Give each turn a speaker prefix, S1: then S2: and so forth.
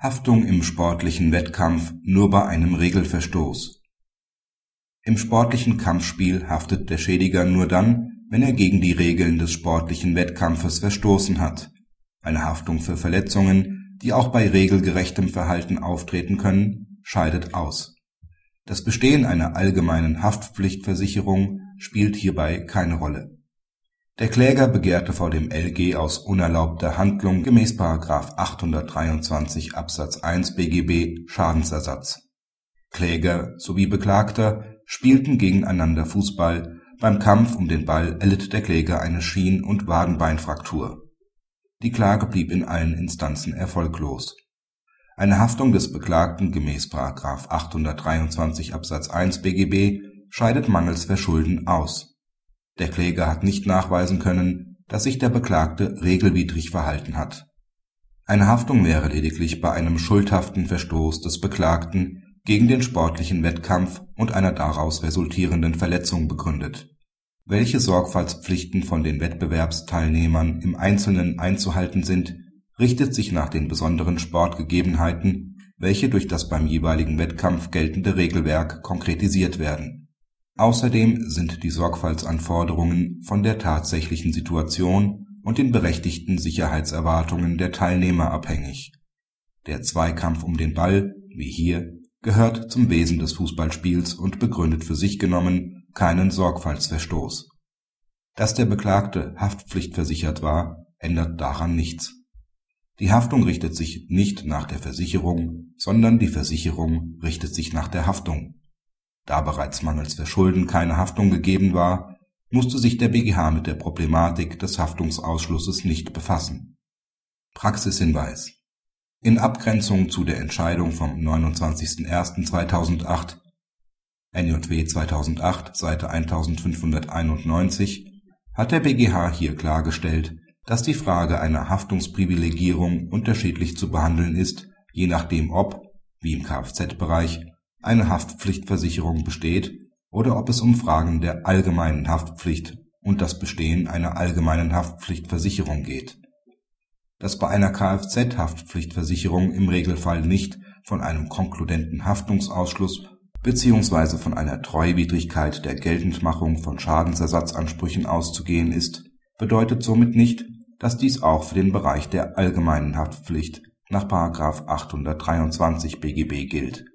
S1: Haftung im sportlichen Wettkampf nur bei einem Regelverstoß Im sportlichen Kampfspiel haftet der Schädiger nur dann, wenn er gegen die Regeln des sportlichen Wettkampfes verstoßen hat. Eine Haftung für Verletzungen, die auch bei regelgerechtem Verhalten auftreten können, scheidet aus. Das Bestehen einer allgemeinen Haftpflichtversicherung spielt hierbei keine Rolle der Kläger begehrte vor dem LG aus unerlaubter Handlung gemäß § 823 Absatz 1 BGB Schadensersatz. Kläger sowie Beklagter spielten gegeneinander Fußball, beim Kampf um den Ball erlitt der Kläger eine Schien und Wadenbeinfraktur. Die Klage blieb in allen Instanzen erfolglos. Eine Haftung des Beklagten gemäß § 823 Absatz 1 BGB scheidet mangels Verschulden aus der Kläger hat nicht nachweisen können, dass sich der Beklagte regelwidrig verhalten hat. Eine Haftung wäre lediglich bei einem schuldhaften Verstoß des Beklagten gegen den sportlichen Wettkampf und einer daraus resultierenden Verletzung begründet. Welche Sorgfaltspflichten von den Wettbewerbsteilnehmern im Einzelnen einzuhalten sind, richtet sich nach den besonderen Sportgegebenheiten, welche durch das beim jeweiligen Wettkampf geltende Regelwerk konkretisiert werden Außerdem sind die Sorgfaltsanforderungen von der tatsächlichen Situation und den berechtigten Sicherheitserwartungen der Teilnehmer abhängig. Der Zweikampf um den Ball, wie hier, gehört zum Wesen des Fußballspiels und begründet für sich genommen keinen Sorgfaltsverstoß. Dass der Beklagte haftpflichtversichert war, ändert daran nichts. Die Haftung richtet sich nicht nach der Versicherung, sondern die Versicherung richtet sich nach der Haftung da bereits mangels Verschulden keine Haftung gegeben war, musste sich der BGH mit der Problematik des Haftungsausschlusses nicht befassen. Praxishinweis In Abgrenzung zu der Entscheidung vom 29.01.2008 NJW 2008, Seite 1591, hat der BGH hier klargestellt, dass die Frage einer Haftungsprivilegierung unterschiedlich zu behandeln ist, je nachdem ob, wie im Kfz-Bereich, eine Haftpflichtversicherung besteht oder ob es um Fragen der allgemeinen Haftpflicht und das Bestehen einer allgemeinen Haftpflichtversicherung geht. Dass bei einer Kfz-Haftpflichtversicherung im Regelfall nicht von einem konkludenten Haftungsausschluss bzw. von einer Treuwidrigkeit der Geltendmachung von Schadensersatzansprüchen auszugehen ist, bedeutet somit nicht, dass dies auch für den Bereich der allgemeinen Haftpflicht nach § 823 BGB gilt